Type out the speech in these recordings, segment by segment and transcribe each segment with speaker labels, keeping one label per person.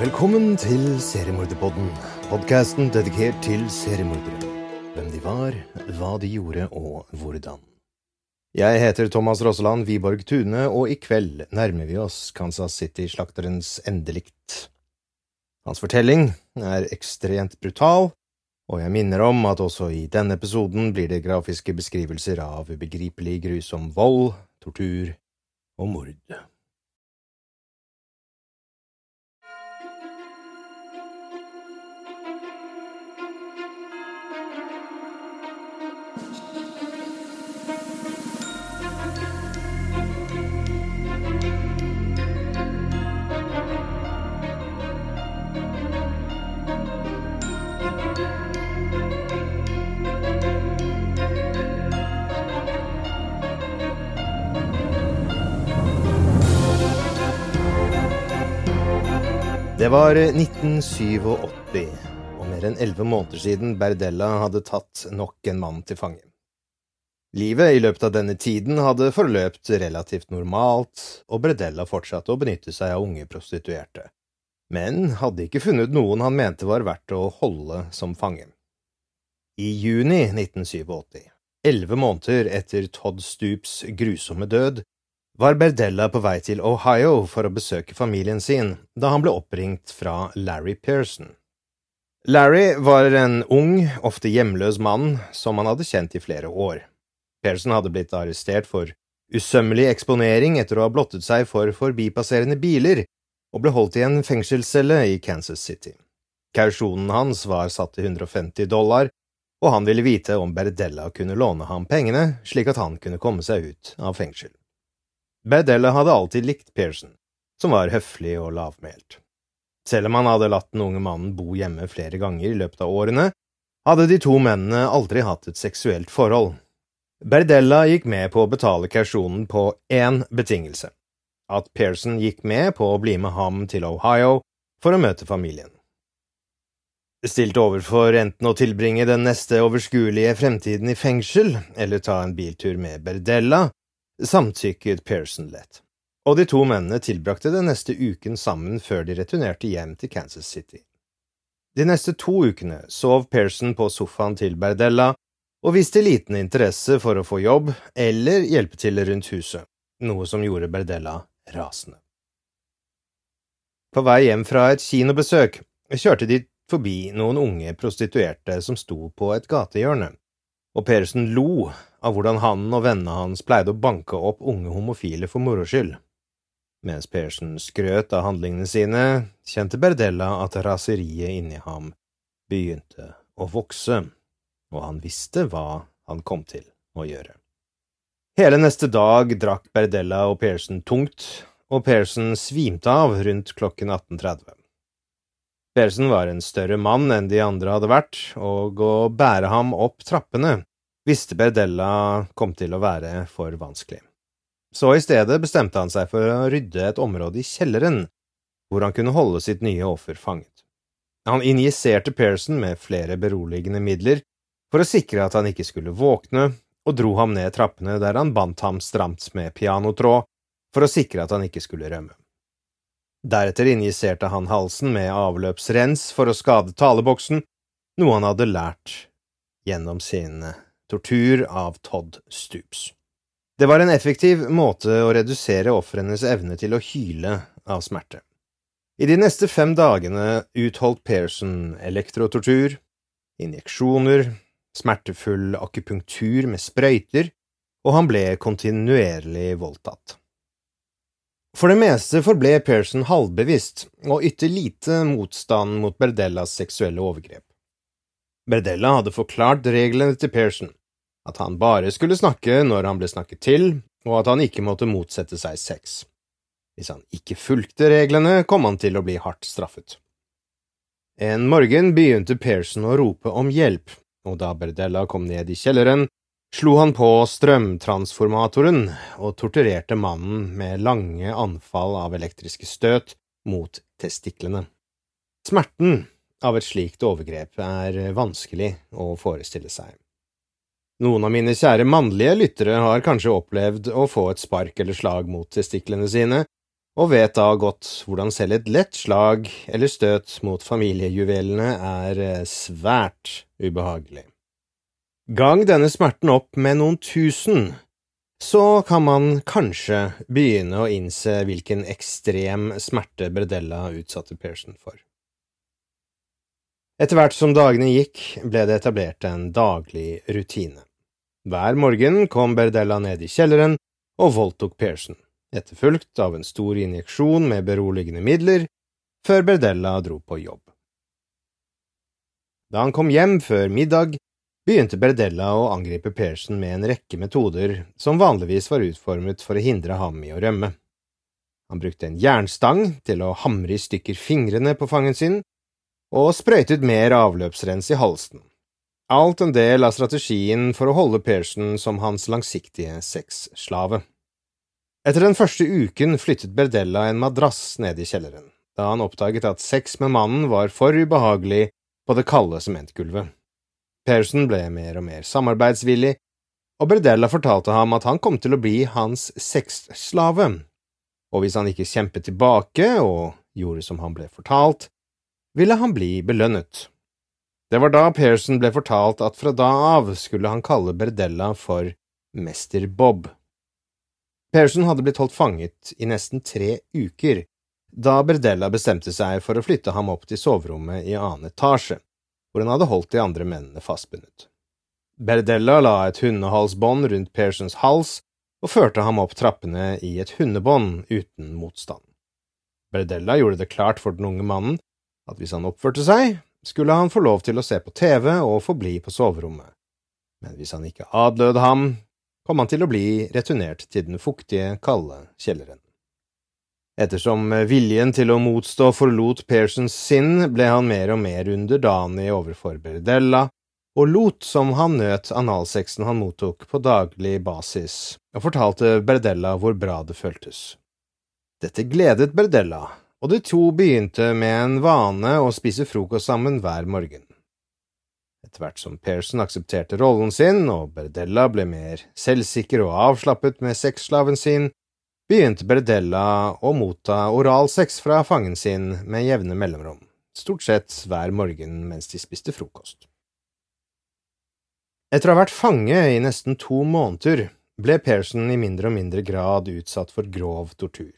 Speaker 1: Velkommen til Seriemorderpodden, podkasten dedikert til seriemordere. Hvem de var, hva de gjorde og hvordan. Jeg heter Thomas Rosseland Wiborg Tune, og i kveld nærmer vi oss Kansas City-slakterens endelikt. Hans fortelling er ekstremt brutal, og jeg minner om at også i denne episoden blir det grafiske beskrivelser av ubegripelig grusom vold, tortur og mord. Det var 1987, og mer enn elleve måneder siden Berdella hadde tatt nok en mann til fange. Livet i løpet av denne tiden hadde forløpt relativt normalt, og Berdella fortsatte å benytte seg av unge prostituerte, men hadde ikke funnet noen han mente var verdt å holde som fange. I juni 1987, elleve måneder etter Todd Stoops grusomme død, var Berdella på vei til Ohio for å besøke familien sin da han ble oppringt fra Larry Pearson. Larry var en ung, ofte hjemløs mann som han hadde kjent i flere år. Pearson hadde blitt arrestert for usømmelig eksponering etter å ha blottet seg for forbipasserende biler, og ble holdt i en fengselscelle i Kansas City. Kausjonen hans var satt til 150 dollar, og han ville vite om Berdella kunne låne ham pengene slik at han kunne komme seg ut av fengsel. Berdella hadde alltid likt Pearson, som var høflig og lavmælt. Selv om han hadde latt den unge mannen bo hjemme flere ganger i løpet av årene, hadde de to mennene aldri hatt et seksuelt forhold. Berdella gikk med på å betale kausjonen på én betingelse – at Pearson gikk med på å bli med ham til Ohio for å møte familien. Stilt overfor enten å tilbringe den neste overskuelige fremtiden i fengsel eller ta en biltur med Berdella, samtykket Pearson lett, og de to mennene tilbrakte den neste uken sammen før de returnerte hjem til Kansas City. De neste to ukene sov Pearson på sofaen til Berdella og viste liten interesse for å få jobb eller hjelpe til rundt huset, noe som gjorde Berdella rasende. På vei hjem fra et kinobesøk kjørte de forbi noen unge prostituerte som sto på et gatehjørne, og Persen lo av hvordan han og vennene hans pleide å banke opp unge homofile for moro skyld. Mens Persen skrøt av handlingene sine, kjente Berdella at raseriet inni ham begynte å vokse, og han visste hva han kom til å gjøre. Hele neste dag drakk Berdella og Persen tungt, og Persen svimte av rundt klokken 18.30. Persen var en større mann enn de andre hadde vært, og å bære ham opp trappene visste Berdella kom til å være for vanskelig. Så i stedet bestemte han seg for å rydde et område i kjelleren, hvor han kunne holde sitt nye offer fanget. Han injiserte Pearson med flere beroligende midler for å sikre at han ikke skulle våkne, og dro ham ned trappene der han bandt ham stramt med pianotråd for å sikre at han ikke skulle rømme. Deretter injiserte han halsen med avløpsrens for å skade taleboksen, noe han hadde lært gjennom sin tortur av Todd Stoops. Det var en effektiv måte å redusere ofrenes evne til å hyle av smerte. I de neste fem dagene utholdt Pearson elektrotortur, injeksjoner, smertefull akupunktur med sprøyter, og han ble kontinuerlig voldtatt. For det meste forble Pearson halvbevisst og ytte lite motstand mot Berdellas seksuelle overgrep. Berdella hadde forklart reglene til Pearson, at han bare skulle snakke når han ble snakket til, og at han ikke måtte motsette seg sex. Hvis han ikke fulgte reglene, kom han til å bli hardt straffet. En morgen begynte Pearson å rope om hjelp, og da Berdella kom ned i kjelleren, slo han på strømtransformatoren og torturerte mannen med lange anfall av elektriske støt mot testiklene. Smerten av et slikt overgrep er vanskelig å forestille seg. Noen av mine kjære mannlige lyttere har kanskje opplevd å få et spark eller slag mot testiklene sine, og vet da godt hvordan selv et lett slag eller støt mot familiejuvelene er svært ubehagelig. Gang denne smerten opp med noen tusen, så kan man kanskje begynne å innse hvilken ekstrem smerte Bredella utsatte Pearson for. Etter hvert som dagene gikk, ble det etablert en daglig rutine. Hver morgen kom Berdella ned i kjelleren og voldtok Pearson, etterfulgt av en stor injeksjon med beroligende midler, før Berdella dro på jobb. Da han kom hjem før middag, begynte Berdella å angripe Pearson med en rekke metoder som vanligvis var utformet for å hindre ham i å rømme. Han brukte en jernstang til å hamre i stykker fingrene på fangen sin, og sprøytet mer avløpsrens i halsen alt en del av strategien for å holde Pearson som hans langsiktige sexslave. Etter den første uken flyttet Berdella en madrass ned i kjelleren, da han oppdaget at sex med mannen var for ubehagelig på det kalde sementgulvet. Pearson ble mer og mer samarbeidsvillig, og Berdella fortalte ham at han kom til å bli hans sexslave, og hvis han ikke kjempet tilbake og gjorde som han ble fortalt, ville han bli belønnet. Det var da Pearson ble fortalt at fra da av skulle han kalle Berdella for Mester Bob. Pearson hadde blitt holdt fanget i nesten tre uker da Berdella bestemte seg for å flytte ham opp til soverommet i annen etasje, hvor han hadde holdt de andre mennene fastbundet. Berdella la et hundehalsbånd rundt Pearsons hals og førte ham opp trappene i et hundebånd uten motstand. Berdella gjorde det klart for den unge mannen at hvis han oppførte seg, skulle han få lov til å se på TV og forbli på soverommet, men hvis han ikke adlød ham, kom han til å bli returnert til den fuktige, kalde kjelleren. Ettersom viljen til å motstå forlot Pearsons sinn, ble han mer og mer underdanig overfor Berdella, og lot som han nøt analsexen han mottok på daglig basis, og fortalte Berdella hvor bra det føltes. Dette gledet Berdella, og de to begynte med en vane å spise frokost sammen hver morgen. Etter hvert som Pearson aksepterte rollen sin og Berdella ble mer selvsikker og avslappet med sexslaven sin, begynte Berdella å motta oralsex fra fangen sin med jevne mellomrom, stort sett hver morgen mens de spiste frokost. Etter å ha vært fange i nesten to måneder ble Pearson i mindre og mindre grad utsatt for grov tortur.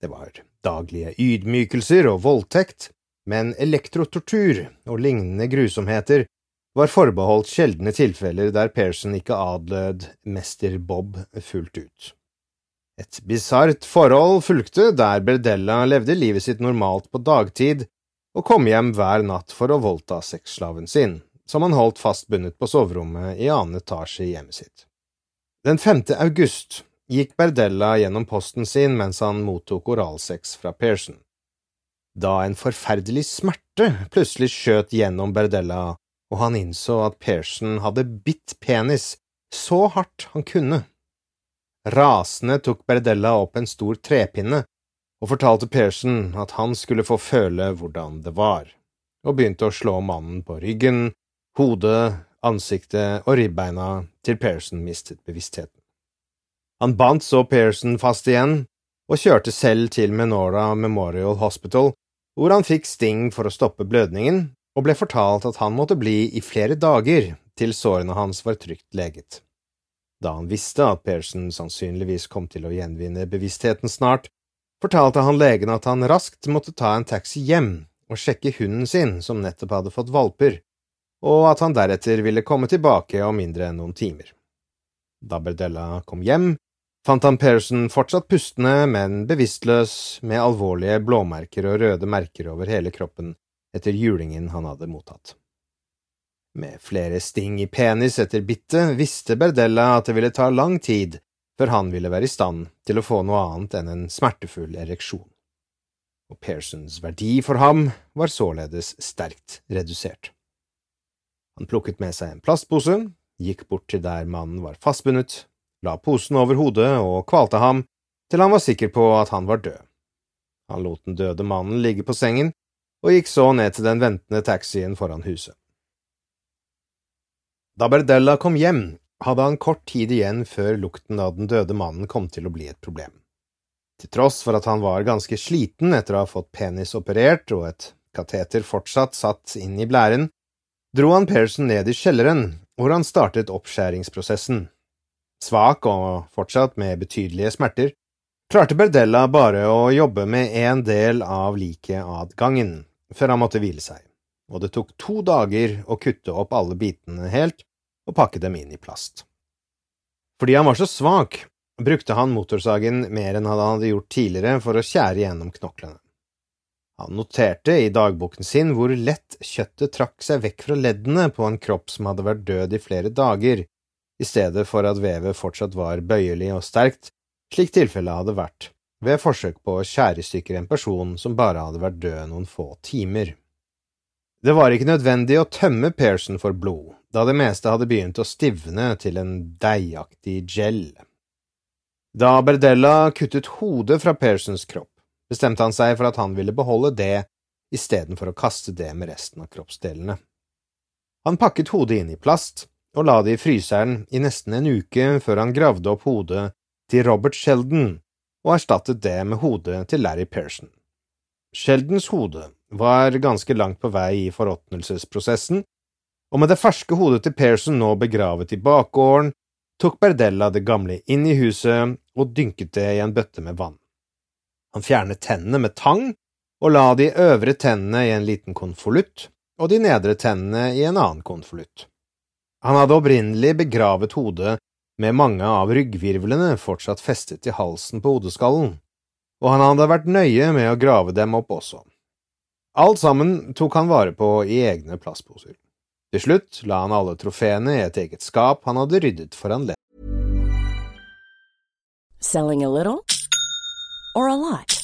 Speaker 1: Det var daglige ydmykelser og voldtekt, men elektrotortur og lignende grusomheter var forbeholdt sjeldne tilfeller der Pearson ikke adlød mester Bob fullt ut. Et bisart forhold fulgte der Berdella levde livet sitt normalt på dagtid og kom hjem hver natt for å voldta sexslaven sin, som han holdt fast bundet på soverommet i annen etasje i hjemmet sitt. Den 5. august gikk Berdella gjennom posten sin mens han mottok oralsex fra Pearson. Da en forferdelig smerte plutselig skjøt gjennom Berdella, og han innså at Pearson hadde bitt penis så hardt han kunne. Rasende tok Berdella opp en stor trepinne og fortalte Pearson at han skulle få føle hvordan det var, og begynte å slå mannen på ryggen, hodet, ansiktet og ribbeina til Pearson mistet bevisstheten. Han bandt så Pearson fast igjen og kjørte selv til Menora Memorial Hospital, hvor han fikk sting for å stoppe blødningen, og ble fortalt at han måtte bli i flere dager til sårene hans var trygt leget. Da han visste at Pearson sannsynligvis kom til å gjenvinne bevisstheten snart, fortalte han legen at han raskt måtte ta en taxi hjem og sjekke hunden sin, som nettopp hadde fått valper, og at han deretter ville komme tilbake om mindre enn noen timer. Da Berdella kom hjem, fant han Pearson fortsatt pustende, men bevisstløs, med alvorlige blåmerker og røde merker over hele kroppen etter julingen han hadde mottatt. Med flere sting i penis etter bittet visste Berdella at det ville ta lang tid før han ville være i stand til å få noe annet enn en smertefull ereksjon. Og Pearsons verdi for ham var således sterkt redusert. Han plukket med seg en plastpose, gikk bort til der mannen var fastbundet, la posen over hodet og kvalte ham til han var sikker på at han var død. Han lot den døde mannen ligge på sengen og gikk så ned til den ventende taxien foran huset. Da Berdella kom hjem, hadde han kort tid igjen før lukten av den døde mannen kom til å bli et problem. Til tross for at han var ganske sliten etter å ha fått penis operert og et kateter fortsatt satt inn i blæren, dro han Pearson ned i kjelleren, hvor han startet oppskjæringsprosessen. Svak og fortsatt med betydelige smerter, klarte Berdella bare å jobbe med en del av liket ad gangen, før han måtte hvile seg, og det tok to dager å kutte opp alle bitene helt og pakke dem inn i plast. Fordi han var så svak, brukte han motorsagen mer enn han hadde gjort tidligere for å skjære gjennom knoklene. Han noterte i dagboken sin hvor lett kjøttet trakk seg vekk fra leddene på en kropp som hadde vært død i flere dager, i stedet for at vevet fortsatt var bøyelig og sterkt, slik tilfellet hadde vært ved forsøk på å skjære i stykker en person som bare hadde vært død noen få timer. Det var ikke nødvendig å tømme Pearson for blod, da det meste hadde begynt å stivne til en deigaktig gel. Da Berdella kuttet hodet fra Pearsons kropp, bestemte han seg for at han ville beholde det istedenfor å kaste det med resten av kroppsdelene. Han pakket hodet inn i plast og la det i fryseren i nesten en uke før han gravde opp hodet til Robert Sheldon og erstattet det med hodet til Larry Pearson. Sheldons hode var ganske langt på vei i forråtnelsesprosessen, og med det ferske hodet til Pearson nå begravet i bakgården, tok Berdella det gamle inn i huset og dynket det i en bøtte med vann. Han fjernet tennene med tang og la de øvre tennene i en liten konvolutt og de nedre tennene i en annen konvolutt. Han hadde opprinnelig begravet hodet med mange av ryggvirvlene fortsatt festet til halsen på hodeskallen, og han hadde vært nøye med å grave dem opp også. Alt sammen tok han vare på i egne plastposer. Til slutt la han alle trofeene i et eget skap han hadde ryddet for anledningen.
Speaker 2: Selling a little or a lot?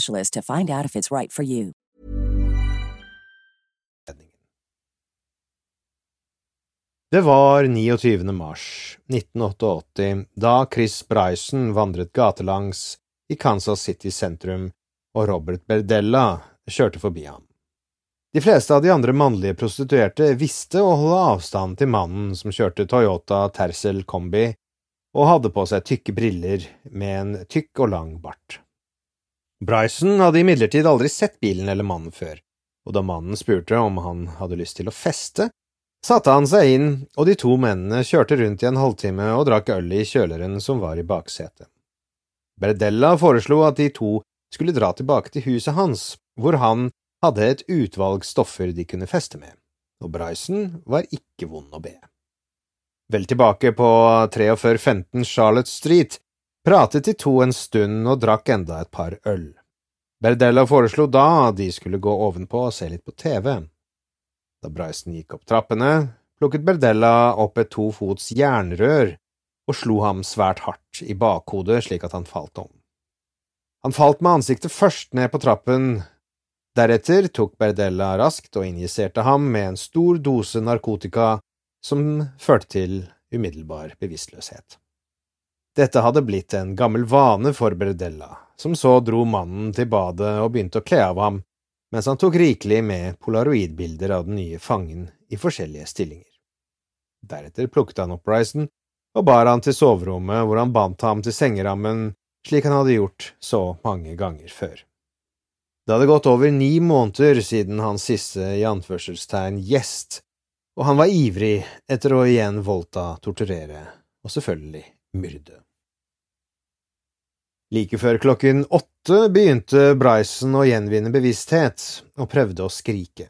Speaker 2: to find out if it's right for you.
Speaker 1: Det var 29. mars 1988 da Chris Bryson vandret gatelangs i Kansas City sentrum og Robert Berdella kjørte forbi ham. De fleste av de andre mannlige prostituerte visste å holde avstand til mannen som kjørte Toyota Tercel Kombi og hadde på seg tykke briller med en tykk og lang bart. Bryson hadde imidlertid aldri sett bilen eller mannen før, og da mannen spurte om han hadde lyst til å feste, satte han seg inn, og de to mennene kjørte rundt i en halvtime og drakk øl i kjøleren som var i baksetet. Berdella foreslo at de to skulle dra tilbake til huset hans, hvor han hadde et utvalg stoffer de kunne feste med, og Bryson var ikke vond å be. Vel tilbake på 4315 Charlotte Street pratet de to en stund og drakk enda et par øl. Berdella foreslo da de skulle gå ovenpå og se litt på TV. Da Bryson gikk opp trappene, plukket Berdella opp et to fots jernrør og slo ham svært hardt i bakhodet slik at han falt om. Han falt med ansiktet først ned på trappen, deretter tok Berdella raskt og injiserte ham med en stor dose narkotika som førte til umiddelbar bevisstløshet. Dette hadde blitt en gammel vane for Berdella, som så dro mannen til badet og begynte å kle av ham, mens han tok rikelig med polaroidbilder av den nye fangen i forskjellige stillinger. Deretter plukket han opp Bryson og bar han til soverommet hvor han bandt ham til sengerammen slik han hadde gjort så mange ganger før. Det hadde gått over ni måneder siden hans siste i anførselstegn gjest, og han var ivrig etter å igjen voldta, torturere og selvfølgelig myrde. Like før klokken åtte begynte Bryson å gjenvinne bevissthet og prøvde å skrike,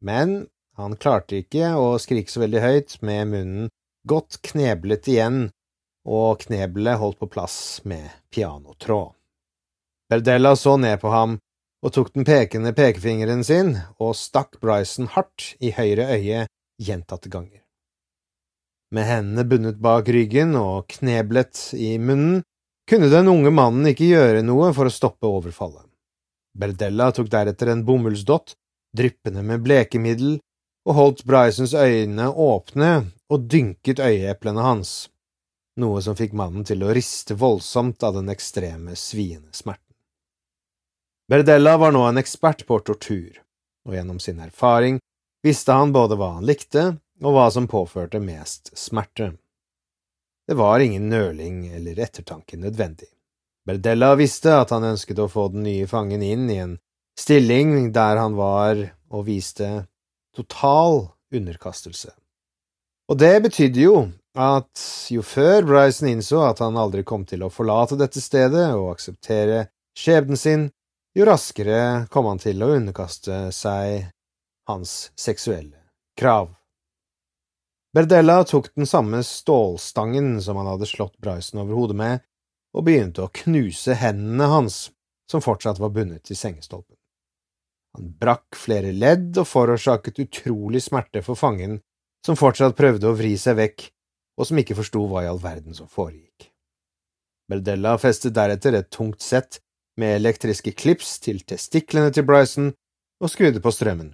Speaker 1: men han klarte ikke å skrike så veldig høyt med munnen godt kneblet igjen og knebelet holdt på plass med pianotråd. Berdella så ned på ham og tok den pekende pekefingeren sin og stakk Bryson hardt i høyre øye gjentatte ganger. Med hendene bundet bak ryggen og kneblet i munnen kunne den unge mannen ikke gjøre noe for å stoppe overfallet. Berdella tok deretter en bomullsdott, dryppende med blekemiddel, og holdt Brysons øyne åpne og dynket øyeeplene hans, noe som fikk mannen til å riste voldsomt av den ekstreme, sviende smerten. Berdella var nå en ekspert på tortur, og gjennom sin erfaring visste han både hva han likte, og hva som påførte mest smerte. Det var ingen nøling eller ettertanke nødvendig. Berdella visste at han ønsket å få den nye fangen inn i en stilling der han var og viste total underkastelse. Og det betydde jo at jo før Bryson innså at han aldri kom til å forlate dette stedet og akseptere skjebnen sin, jo raskere kom han til å underkaste seg hans seksuelle krav. Berdella tok den samme stålstangen som han hadde slått Bryson over hodet med, og begynte å knuse hendene hans, som fortsatt var bundet til sengestolpen. Han brakk flere ledd og forårsaket utrolig smerte for fangen, som fortsatt prøvde å vri seg vekk, og som ikke forsto hva i all verden som foregikk. Berdella festet deretter et tungt sett med elektriske klips til testiklene til Bryson og skrudde på strømmen,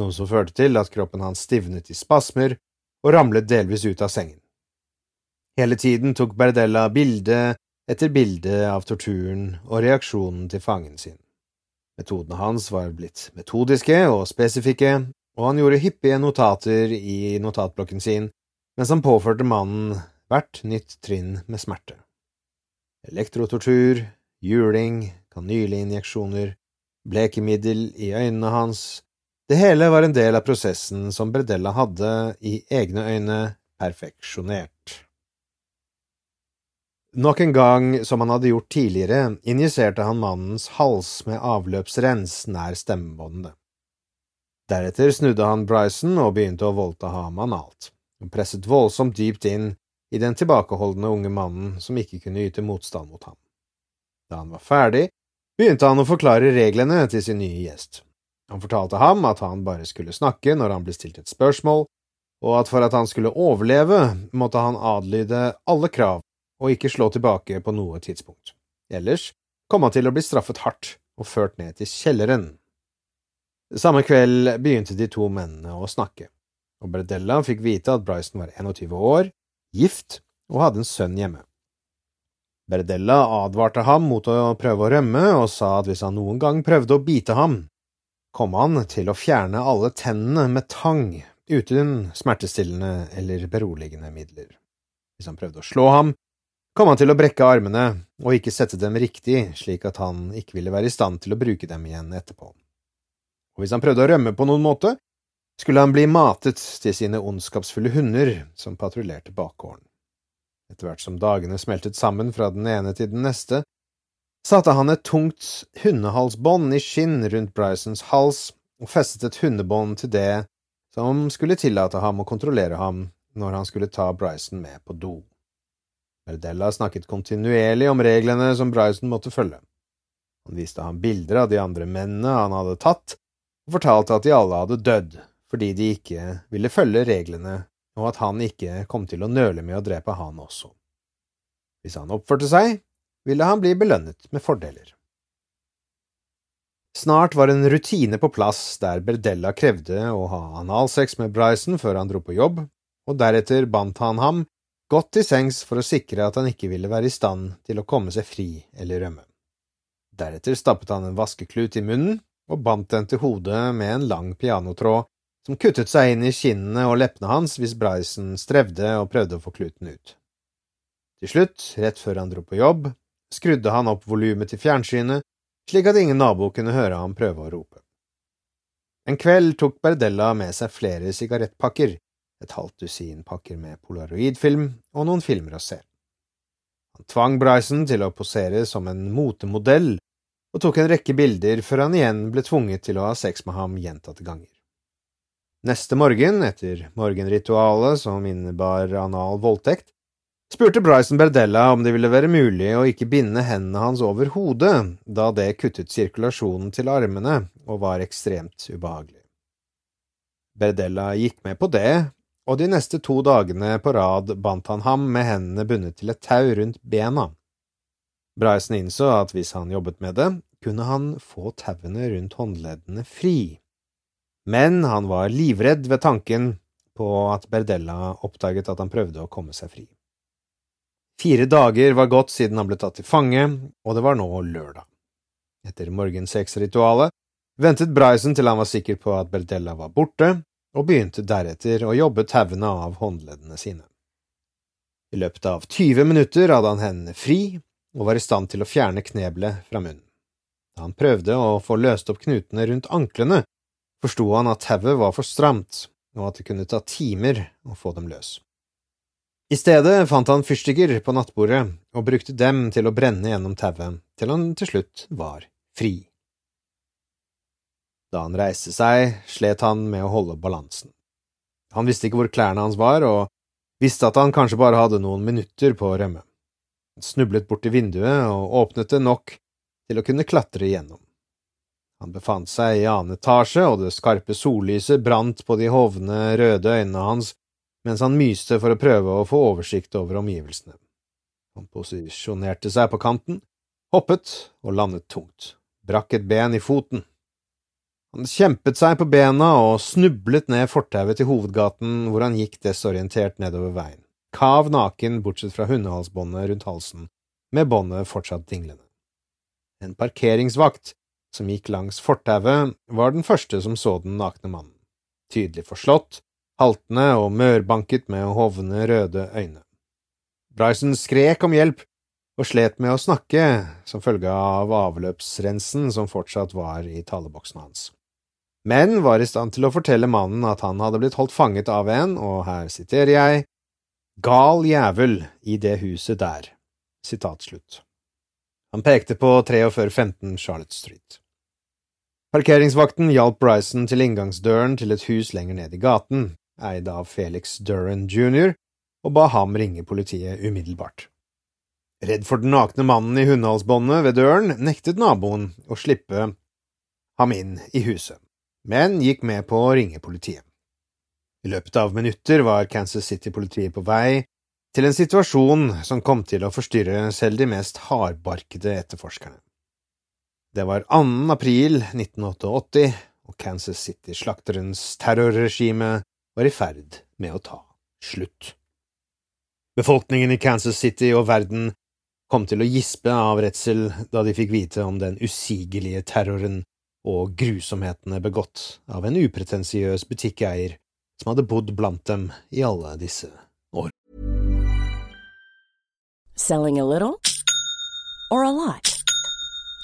Speaker 1: noe som førte til at kroppen hans stivnet i spasmer og ramlet delvis ut av sengen. Hele tiden tok Berdella bilde etter bilde av torturen og reaksjonen til fangen sin. Metodene hans var blitt metodiske og spesifikke, og han gjorde hyppige notater i notatblokken sin mens han påførte mannen hvert nytt trinn med smerte. Elektrotortur, juling, kanylinjeksjoner, blekemiddel i øynene hans, det hele var en del av prosessen som Bredella hadde, i egne øyne, perfeksjonert. Nok en gang, som han hadde gjort tidligere, injiserte han mannens hals med avløpsrens nær stemmebåndene. Deretter snudde han Bryson og begynte å voldta ham analt, og presset voldsomt dypt inn i den tilbakeholdne unge mannen som ikke kunne yte motstand mot ham. Da han var ferdig, begynte han å forklare reglene til sin nye gjest. Han fortalte ham at han bare skulle snakke når han ble stilt et spørsmål, og at for at han skulle overleve, måtte han adlyde alle krav og ikke slå tilbake på noe tidspunkt. Ellers kom han til å bli straffet hardt og ført ned til kjelleren. Samme kveld begynte de to mennene å snakke, og Bredella fikk vite at Bryson var 21 år, gift og hadde en sønn hjemme. Berdella advarte ham mot å prøve å rømme og sa at hvis han noen gang prøvde å bite ham, kom han til å fjerne alle tennene med tang uten smertestillende eller beroligende midler. Hvis han prøvde å slå ham, kom han til å brekke armene og ikke sette dem riktig slik at han ikke ville være i stand til å bruke dem igjen etterpå. Og hvis han prøvde å rømme på noen måte, skulle han bli matet til sine ondskapsfulle hunder som patruljerte bakgården. Etter hvert som dagene smeltet sammen fra den ene til den neste, satte han et tungt hundehalsbånd i skinn rundt Brysons hals og festet et hundebånd til det som skulle tillate ham å kontrollere ham når han skulle ta Bryson med på do. Merdella snakket kontinuerlig om reglene som Bryson måtte følge. Han viste ham bilder av de andre mennene han hadde tatt, og fortalte at de alle hadde dødd fordi de ikke ville følge reglene, og at han ikke kom til å nøle med å drepe han også. Hvis han oppførte seg, ville han bli belønnet med fordeler. Snart var en rutine på plass der Berdella krevde å ha analsex med Bryson før han dro på jobb, og deretter bandt han ham godt til sengs for å sikre at han ikke ville være i stand til å komme seg fri eller rømme. Deretter stappet han en vaskeklut i munnen og bandt den til hodet med en lang pianotråd som kuttet seg inn i kinnene og leppene hans hvis Bryson strevde og prøvde å få kluten ut. Til slutt, rett før han dro på jobb, skrudde han opp volumet til fjernsynet slik at ingen nabo kunne høre ham prøve å rope. En kveld tok Berdella med seg flere sigarettpakker, et halvt dusin pakker med polaroidfilm og noen filmer å se. Han tvang Bryson til å posere som en motemodell og tok en rekke bilder før han igjen ble tvunget til å ha sex med ham gjentatte ganger. Neste morgen, etter morgenritualet som innebar anal voldtekt, spurte Bryson Berdella om det ville være mulig å ikke binde hendene hans over hodet, da det kuttet sirkulasjonen til armene og var ekstremt ubehagelig. Berdella gikk med på det, og de neste to dagene på rad bandt han ham med hendene bundet til et tau rundt bena. Bryson innså at hvis han jobbet med det, kunne han få tauene rundt håndleddene fri, men han var livredd ved tanken på at Berdella oppdaget at han prøvde å komme seg fri. Fire dager var gått siden han ble tatt til fange, og det var nå lørdag. Etter morgensexritualet ventet Bryson til han var sikker på at Berdella var borte, og begynte deretter å jobbe tauene av håndleddene sine. I løpet av 20 minutter hadde han hendene fri og var i stand til å fjerne kneblet fra munnen. Da han prøvde å få løst opp knutene rundt anklene, forsto han at tauet var for stramt, og at det kunne ta timer å få dem løs. I stedet fant han fyrstikker på nattbordet og brukte dem til å brenne gjennom tauet til han til slutt var fri. Da han reiste seg, slet han med å holde balansen. Han visste ikke hvor klærne hans var, og visste at han kanskje bare hadde noen minutter på å rømme. Han snublet bort til vinduet og åpnet det nok til å kunne klatre igjennom. Han befant seg i annen etasje, og det skarpe sollyset brant på de hovne, røde øynene hans mens han myste for å prøve å få oversikt over omgivelsene. Han posisjonerte seg på kanten, hoppet og landet tungt, brakk et ben i foten. Han kjempet seg på bena og snublet ned fortauet til hovedgaten, hvor han gikk desorientert nedover veien, kav naken bortsett fra hundehalsbåndet rundt halsen, med båndet fortsatt dinglende. En parkeringsvakt som gikk langs fortauet, var den første som så den nakne mannen, tydelig forslått, haltende og mørbanket med hovne, røde øyne. Bryson skrek om hjelp og slet med å snakke som følge av avløpsrensen som fortsatt var i taleboksen hans men var i stand til å fortelle mannen at han hadde blitt holdt fanget av en, og her siterer jeg, gal jævel i det huset der. Sitat slutt. Han pekte på 4315 Charlotte Street. Parkeringsvakten hjalp Bryson til inngangsdøren til et hus lenger ned i gaten, eid av Felix Duran jr., og ba ham ringe politiet umiddelbart. Redd for den nakne mannen i hundehalsbåndet ved døren, nektet naboen å slippe ham inn i huset men gikk med på å ringe politiet. I løpet av minutter var Kansas City-politiet på vei til en situasjon som kom til å forstyrre selv de mest hardbarkede etterforskerne. Det var 2. april 1988, og Kansas City-slakterens terrorregime var i ferd med å ta slutt. Befolkningen i Kansas City og verden kom til å gispe av redsel da de fikk vite om den usigelige terroren og grusomhetene begått av en upretensiøs butikkeier som hadde bodd blant dem i alle disse år.
Speaker 2: Selling a little or a lot?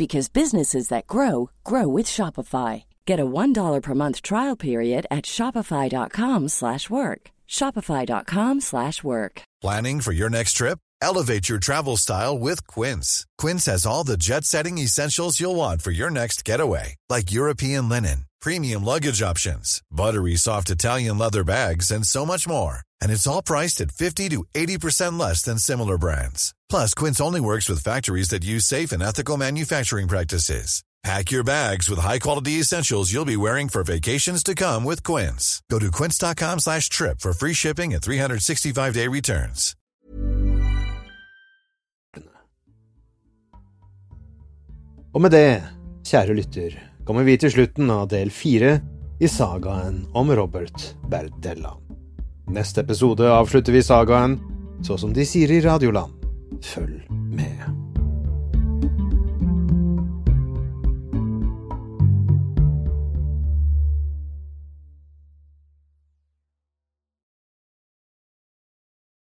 Speaker 2: because businesses that grow grow with Shopify. Get a $1 per month trial period at shopify.com/work. shopify.com/work.
Speaker 3: Planning for your next trip? Elevate your travel style with Quince. Quince has all the jet-setting essentials you'll want for your next getaway, like European linen, premium luggage options, buttery soft Italian leather bags, and so much more. And it's all priced at 50 to 80% less than similar brands. Plus, Quince only works with factories that use safe and ethical manufacturing practices. Pack your bags with high-quality essentials you'll be wearing for vacations to come with Quince. Go to quince.com slash trip for free shipping and 365-day returns.
Speaker 1: Og med det, kjære lytter, kommer vi til slutten av del fire i sagaen om Robert Berdella. Neste episode avslutter vi sagaen så som de sier i Radioland. Følg med.